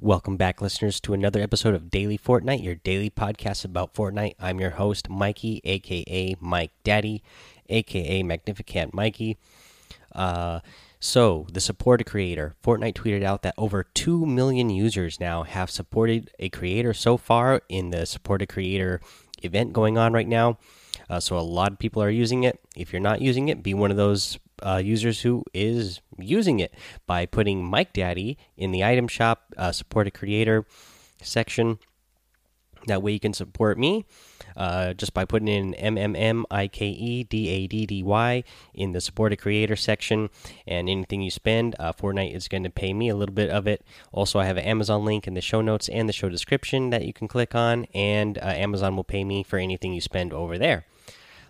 Welcome back, listeners, to another episode of Daily Fortnite, your daily podcast about Fortnite. I'm your host, Mikey, aka Mike Daddy, aka Magnificent Mikey. Uh, so, the supported creator, Fortnite tweeted out that over 2 million users now have supported a creator so far in the supported creator event going on right now. Uh, so, a lot of people are using it. If you're not using it, be one of those uh, users who is using it by putting Mike Daddy in the item shop, uh, support a creator section. That way you can support me uh, just by putting in M M M I K E D A D D Y in the support a creator section. And anything you spend, uh, Fortnite is going to pay me a little bit of it. Also, I have an Amazon link in the show notes and the show description that you can click on, and uh, Amazon will pay me for anything you spend over there.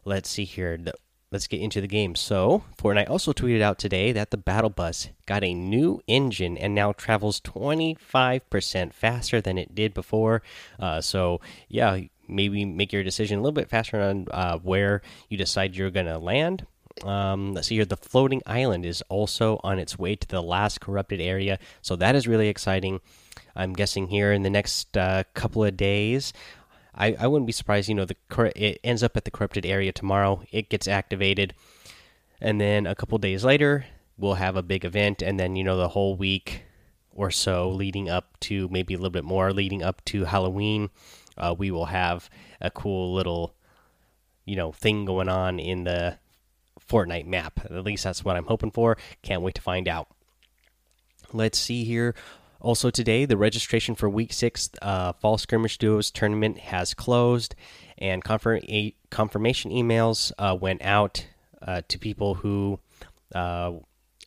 Let's see here. The let's get into the game. So, Fortnite also tweeted out today that the Battle Bus got a new engine and now travels 25% faster than it did before. Uh, so, yeah, maybe make your decision a little bit faster on uh, where you decide you're going to land. Um, let's see here. The floating island is also on its way to the last corrupted area. So, that is really exciting. I'm guessing here in the next uh, couple of days, I, I wouldn't be surprised. You know, the it ends up at the corrupted area tomorrow. It gets activated, and then a couple days later, we'll have a big event, and then you know the whole week or so leading up to maybe a little bit more leading up to Halloween, uh, we will have a cool little you know thing going on in the Fortnite map. At least that's what I'm hoping for. Can't wait to find out. Let's see here. Also, today, the registration for Week 6 uh, Fall Skirmish Duos tournament has closed, and confirm confirmation emails uh, went out uh, to people who uh,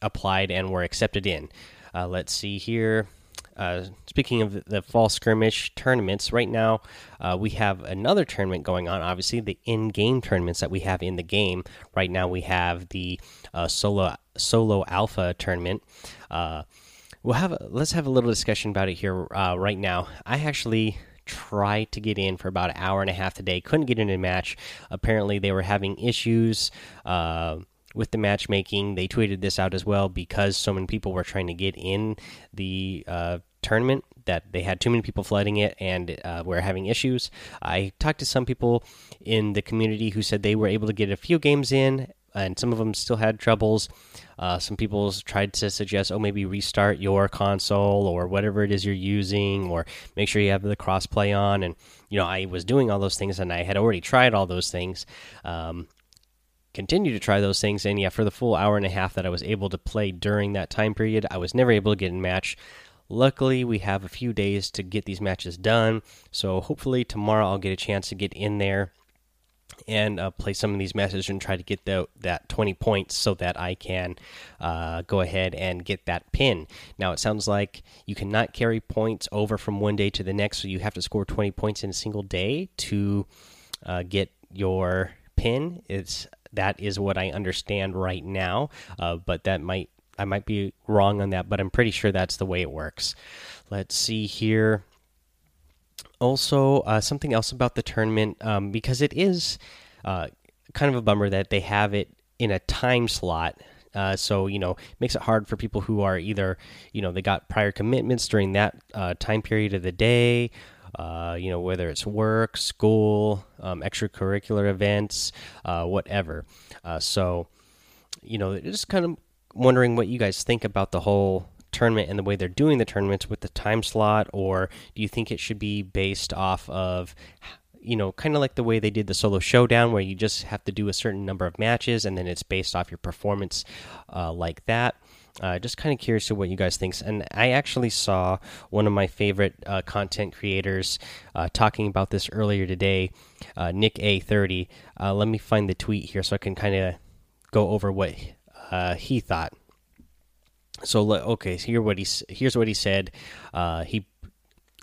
applied and were accepted in. Uh, let's see here. Uh, speaking of the fall skirmish tournaments, right now we have another tournament going on. Obviously, the in-game tournaments that we have in the game. Right now, we have the solo solo alpha tournament we'll have a, let's have a little discussion about it here uh, right now. I actually tried to get in for about an hour and a half today. Couldn't get in a match. Apparently, they were having issues uh, with the matchmaking. They tweeted this out as well because so many people were trying to get in the uh, tournament that they had too many people flooding it and uh, were having issues. I talked to some people in the community who said they were able to get a few games in and some of them still had troubles. Uh, some people tried to suggest, oh, maybe restart your console or whatever it is you're using, or make sure you have the crossplay on. And you know, I was doing all those things, and I had already tried all those things. Um, continue to try those things, and yeah, for the full hour and a half that I was able to play during that time period, I was never able to get in match. Luckily, we have a few days to get these matches done, so hopefully tomorrow I'll get a chance to get in there and uh, play some of these matches and try to get the, that 20 points so that I can uh, go ahead and get that pin. Now, it sounds like you cannot carry points over from one day to the next, so you have to score 20 points in a single day to uh, get your pin. It's that is what I understand right now, uh, but that might I might be wrong on that, but I'm pretty sure that's the way it works. Let's see here also uh, something else about the tournament um, because it is uh, kind of a bummer that they have it in a time slot uh, so you know makes it hard for people who are either you know they got prior commitments during that uh, time period of the day uh, you know whether it's work school um, extracurricular events uh, whatever. So you know just kind of wondering what you guys think about the whole tournament and the way they're doing the tournaments with the time slot, or do you think it should be based off of, you know, kind of like the way they did the solo showdown, where you just have to do a certain number of matches and then it's based off your performance, uh, like that? Uh, just kind of curious to what you guys think. And I actually saw one of my favorite uh, content creators uh, talking about this earlier today, uh, NickEh30. Uh, let me find the tweet here so I can kind of go over what he thought so okay, here what he here's what he said. Uh, he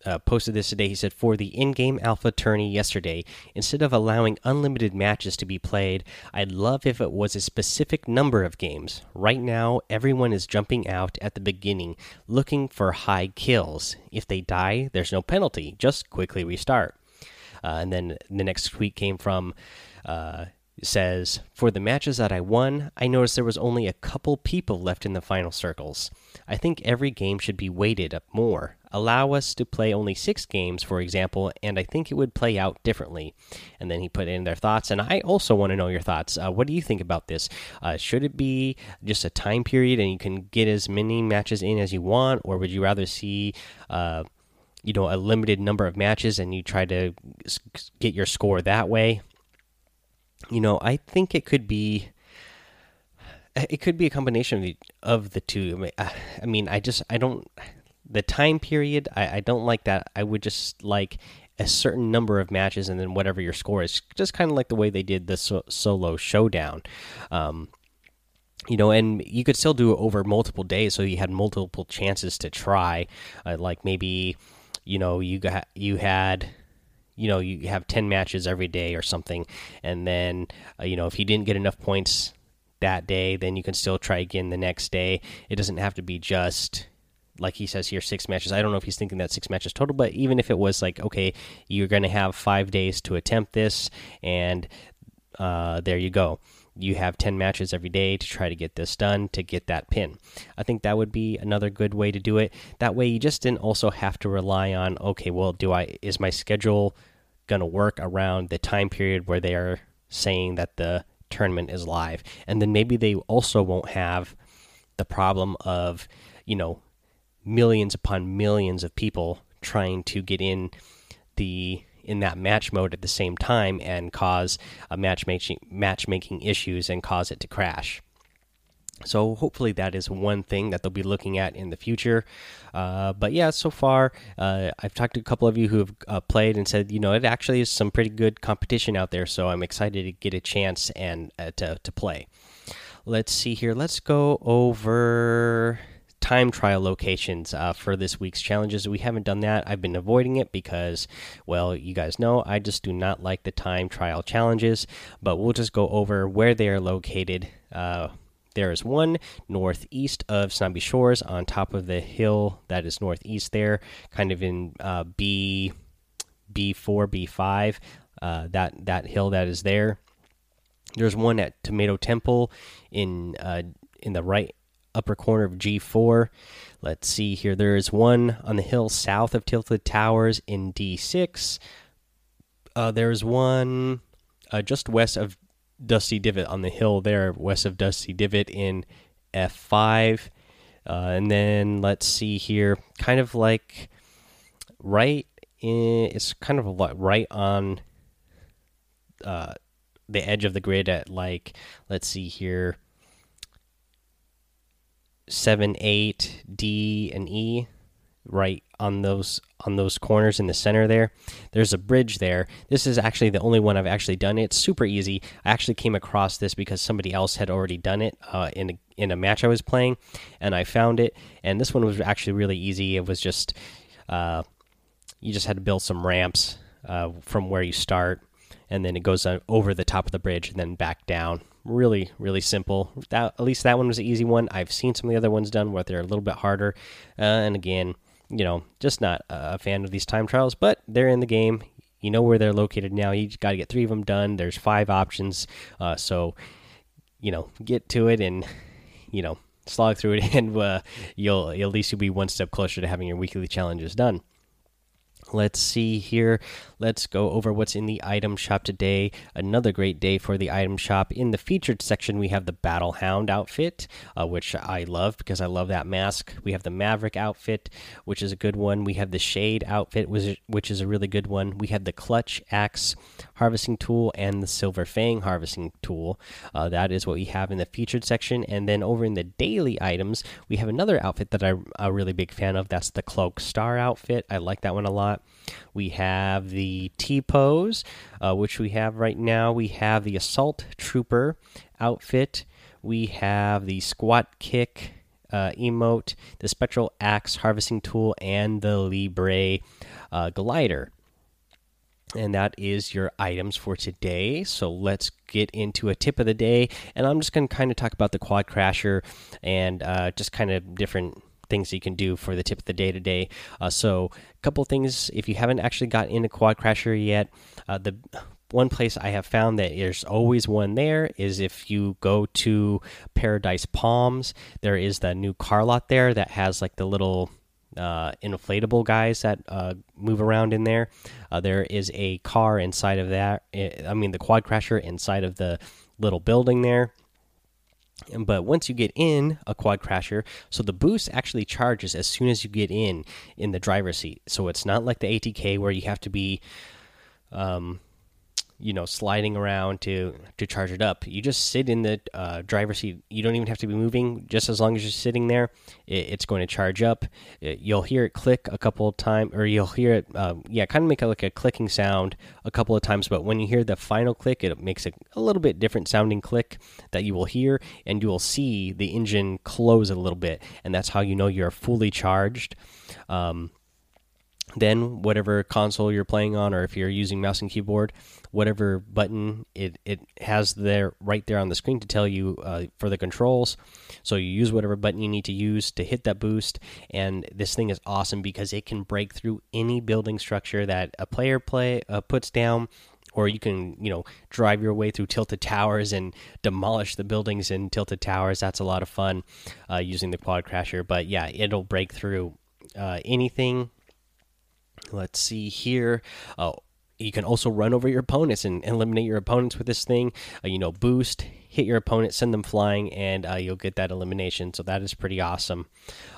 uh, posted this today. He said, For the in game alpha tourney yesterday, instead of allowing unlimited matches to be played, I'd love if it was a specific number of games. Right now, everyone is jumping out at the beginning looking for high kills. If they die, there's no penalty, just quickly restart. Uh, and then the next tweet came from uh, says, For the matches that I won, I noticed there was only a couple people left in the final circles. I think every game should be weighted up more. Allow us to play only six games, for example, and I think it would play out differently. And then he put in their thoughts, and I also want to know your thoughts. Uh, what do you think about this? Uh, should it be just a time period and you can get as many matches in as you want, or would you rather see. Uh, you know, a limited number of matches and you try to get your score that way you know, I think it could be it could be a combination of the, of the two. I mean, I, just I don't the time period. I, I don't like that. I would just like a certain number of matches and then whatever your score is. Just kind of like the way they did the so solo showdown. Um, you know, and you could still do it over multiple days, so you had multiple chances to try. Uh, like maybe, you know, you got you had you know you have 10 matches every day or something and then uh, you know if you didn't get enough points that day then you can still try again the next day. It doesn't have to be just like he says here six matches. I don't know if he's thinking that six matches total but even if it was like okay you're going to have five days to attempt this and uh, there you go you have 10 matches every day to try to get this done to get that pin. I think that would be another good way to do it. That way you just didn't also have to rely on okay, well, do I is my schedule going to work around the time period where they are saying that the tournament is live. And then maybe they also won't have the problem of, you know, millions upon millions of people trying to get in the in that match mode at the same time and cause a matchmaking matchmaking issues and cause it to crash. So hopefully that is one thing that they'll be looking at in the future. Uh, but yeah, so far uh, I've talked to a couple of you who have uh, played and said, you know, it actually is some pretty good competition out there. So I'm excited to get a chance and uh, to to play. Let's see here. Let's go over time trial locations uh, for this week's challenges. We haven't done that. I've been avoiding it because, well, you guys know I just do not like the time trial challenges. But we'll just go over where they are located. Uh, there is one northeast of Snobby Shores on top of the hill that is northeast there, kind of in uh, B B4 B5. Uh, that that hill that is there. There's one at Tomato Temple in uh, in the right upper corner of G4. Let's see here. There is one on the hill south of Tilted Towers in D6. Uh, there's one uh, just west of Dusty Divot on the hill there, west of Dusty Divot in F5. Uh, and then let's see here, kind of like right in, it's kind of a lot right on uh, the edge of the grid at like, let's see here, 7, 8, D, and E right on those on those corners in the center there. There's a bridge there. This is actually the only one i've actually done it's super easy. I actually came across this because somebody else had already done it uh, in a, in a match i was playing and i found it. And this one was actually really easy. It was just uh, you just had to build some ramps uh, from where you start and then it goes over the top of the bridge and then back down really really simple that at least that one was an easy one i've seen some of the other ones done where they're a little bit harder uh, and again you know, just not a fan of these time trials, but they're in the game. You know where they're located now. You got to get three of them done. There's five options, uh, so you know, get to it and you know, slog through it, and uh, you'll at least you'll be one step closer to having your weekly challenges done. Let's see here. Let's go over what's in the item shop today. Another great day for the item shop. In the featured section, we have the Battle Hound outfit, uh, which I love because I love that mask. We have the Maverick outfit, which is a good one. We have the Shade outfit, which is a really good one. We have the Clutch Axe harvesting tool and the Silver Fang harvesting tool. Uh, that is what we have in the featured section. And then over in the daily items, we have another outfit that I'm a really big fan of. That's the Cloak Star outfit. I like that one a lot. We have the T pose, uh, which we have right now. We have the Assault Trooper outfit. We have the Squat Kick uh, emote, the Spectral Axe harvesting tool, and the Libre uh, glider. And that is your items for today. So let's get into a tip of the day. And I'm just going to kind of talk about the Quad Crasher and uh, just kind of different things you can do for the tip of the day today. Uh, so, a couple things if you haven't actually got into Quad Crasher yet, uh, the one place I have found that there's always one there is if you go to Paradise Palms, there is the new car lot there that has like the little uh, inflatable guys that uh, move around in there. Uh, there is a car inside of that. Eh, I mean, the quad crasher inside of the little building there. But once you get in a quad crasher, so the boost actually charges as soon as you get in in the driver's seat. So it's not like the ATK where you have to be um, you know sliding around to to charge it up. You just sit in the uh, driver's seat. You don't even have to be moving. Just as long as you're sitting there it, it's going to charge up. It, you'll hear it click a couple of times or you'll hear it um, yeah kind of make a, like a clicking sound a couple of times but when you hear the final click it makes a, a little bit different sounding click that you will hear and you will see the engine close a little bit and that's how you know you're fully charged. Um, then whatever console you're playing on or if you're using mouse and keyboard whatever button it it has there right there on the screen to tell you uh, for the controls. So you use whatever button you need to use to hit that boost. And this thing is awesome because it can break through any building structure that a player play uh, puts down or you can you know drive your way through tilted towers and demolish the buildings in tilted towers. That's a lot of fun uh, using the quad crasher. But yeah it'll break through uh, anything Let's see here. Uh, you can also run over your opponents and eliminate your opponents with this thing. Uh, you know, boost, hit your opponent, send them flying, and uh, you'll get that elimination. So that is pretty awesome.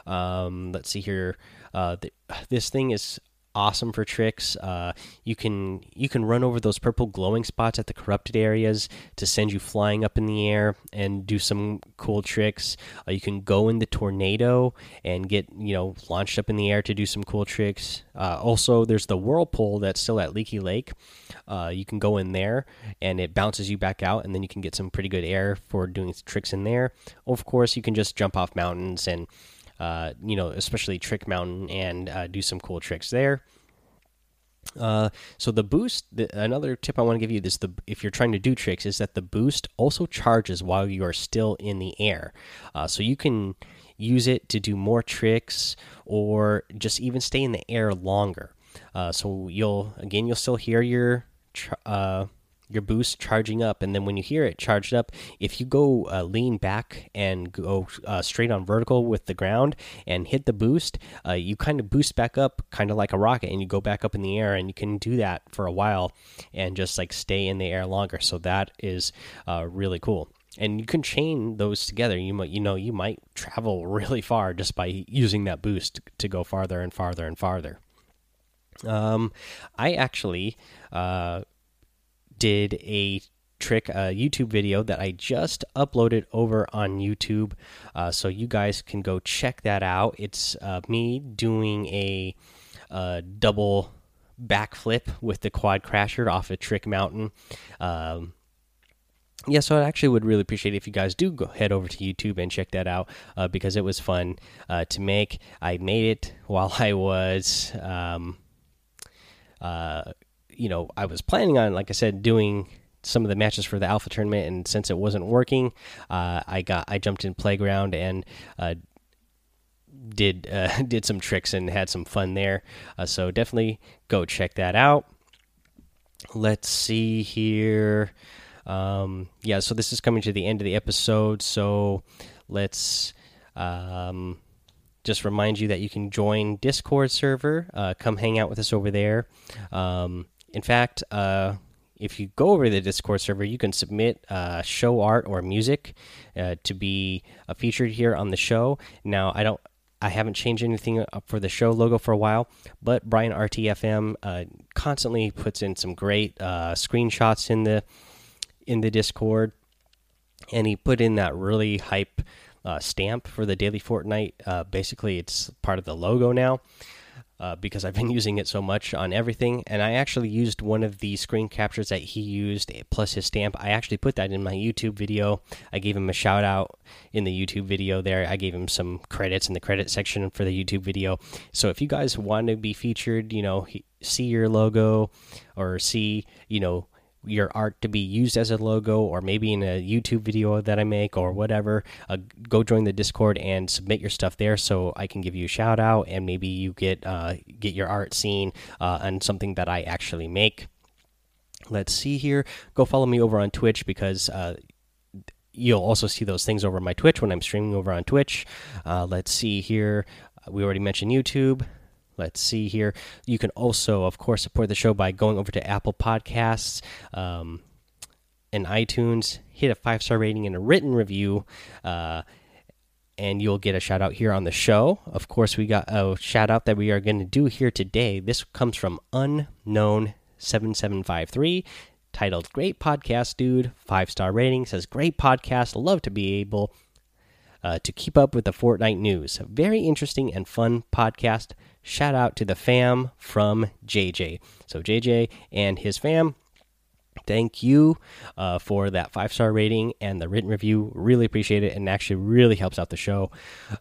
Um, let's see here. Uh, th this thing is awesome for tricks. Uh, you can you can run over those purple glowing spots at the corrupted areas to send you flying up in the air and do some cool tricks. Uh, you can go in the tornado and get you know launched up in the air to do some cool tricks. Uh, also, there's the whirlpool that's still at Leaky Lake. Uh, you can go in there and it bounces you back out, and then you can get some pretty good air for doing tricks in there. Of course, you can just jump off mountains and uh, you know, especially Trick Mountain, and uh, do some cool tricks there. Uh, so the boost, the, another tip I want to give you is the if you're trying to do tricks is that the boost also charges while you are still in the air, uh, so you can use it to do more tricks or just even stay in the air longer. Uh, so you'll again you'll still hear your your boost charging up and then when you hear it charged up if you go uh, lean back and go uh, straight on vertical with the ground and hit the boost uh, you kind of boost back up kind of like a rocket and you go back up in the air and you can do that for a while and just like stay in the air longer. So that is uh, really cool. And you can chain those together. You might you know you might travel really far just by using that boost to go farther and farther and farther. Um, I actually uh, did a trick a YouTube video that I just uploaded over on YouTube. Uh, so you guys can go check that out. It's uh, me doing a, a, double backflip with the quad crasher off a trick mountain. Um, yeah, so I actually would really appreciate if you guys do go head over to YouTube and check that out uh, because it was fun uh, to make. I made it while I was. Um, uh, you know, I was planning on, like I said, doing some of the matches for the alpha tournament, and since it wasn't working, uh, I got I jumped in playground and uh, did uh, did some tricks and had some fun there. Uh, so definitely go check that out. Let's see here. Um, yeah, so this is coming to the end of the episode, so let's. Um, just remind you that you can join Discord server. Uh, come hang out with us over there. Um, in fact, uh, if you go over to the Discord server, you can submit uh, show art or music uh, to be uh, featured here on the show. Now, I don't. I haven't changed anything for the show logo for a while, but Brian RTFM uh, constantly puts in some great uh, screenshots in the in the Discord, and he put in that really hype stamp for the daily Fortnite. basically, it's part of the logo now uh, because I've been using it so much on everything. And I actually used one of the screen captures that he used plus his stamp. I actually put that in my YouTube video. I gave him a shout out in the YouTube video there. I gave him some credits in the credit section for the YouTube video. So if you guys want to be featured, you know, see your logo or see, you know, your art to be used as a logo or maybe in a YouTube video that I make or whatever, uh, go join the Discord and submit your stuff there so I can give you a shout out and maybe you get uh, get your art seen uh, on something that I actually make. let's see here. Go follow me over on Twitch because uh, you'll also see those things over my Twitch when I'm streaming over on Twitch. Uh, let's see here. We already mentioned YouTube. Let's see here. You can also, of course, support the show by going over to Apple Podcasts um, and iTunes. Hit a five star rating and a written review. Uh, and you'll get a shout out here on the show. Of course, we got a shout out that we are going to do here today. This comes from Unknown7753 titled Great Podcast Dude. Five star rating says, Great podcast. Love to be able uh, to keep up with the Fortnite news. Very interesting and fun podcast. Shout out to the fam from JJ. So, JJ and his fam thank you uh, for that five star rating and the written review. Really appreciate it, and actually really helps out the show.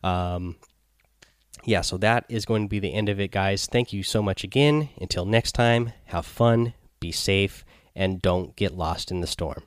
Um, yeah, so that is going to be the end of it, guys. Thank you so much again. Until next time, have fun, be safe, and don't get lost in the storm.